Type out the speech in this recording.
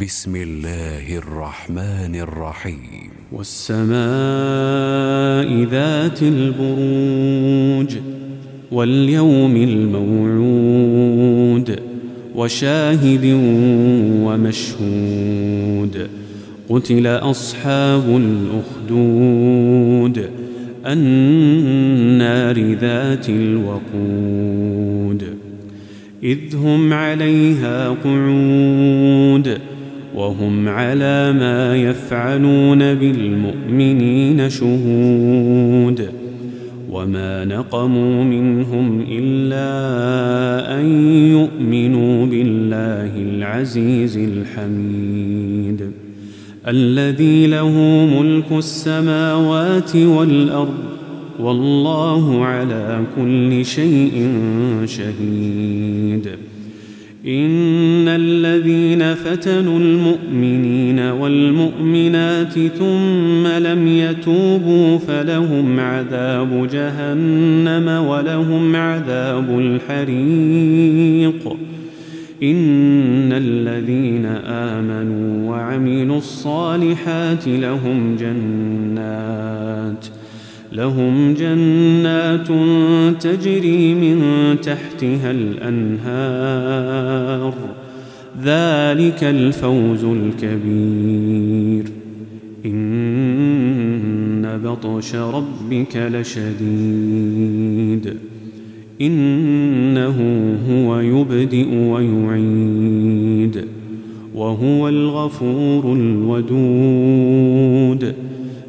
بسم الله الرحمن الرحيم. والسماء ذات البروج واليوم الموعود وشاهد ومشهود. قتل أصحاب الأخدود النار ذات الوقود. إذ هم عليها قعود وهم على ما يفعلون بالمؤمنين شهود وما نقموا منهم إلا أن يؤمنوا بالله العزيز الحميد الذي له ملك السماوات والأرض والله على كل شيء شهيد إن الذين فتنوا المؤمنين والمؤمنات ثم لم يتوبوا فلهم عذاب جهنم ولهم عذاب الحريق. إن الذين آمنوا وعملوا الصالحات لهم جنات لهم جنات تجري من تحتها الأنهار. ذلك الفوز الكبير. إن بطش ربك لشديد. إنه هو يبدئ ويعيد. وهو الغفور الودود.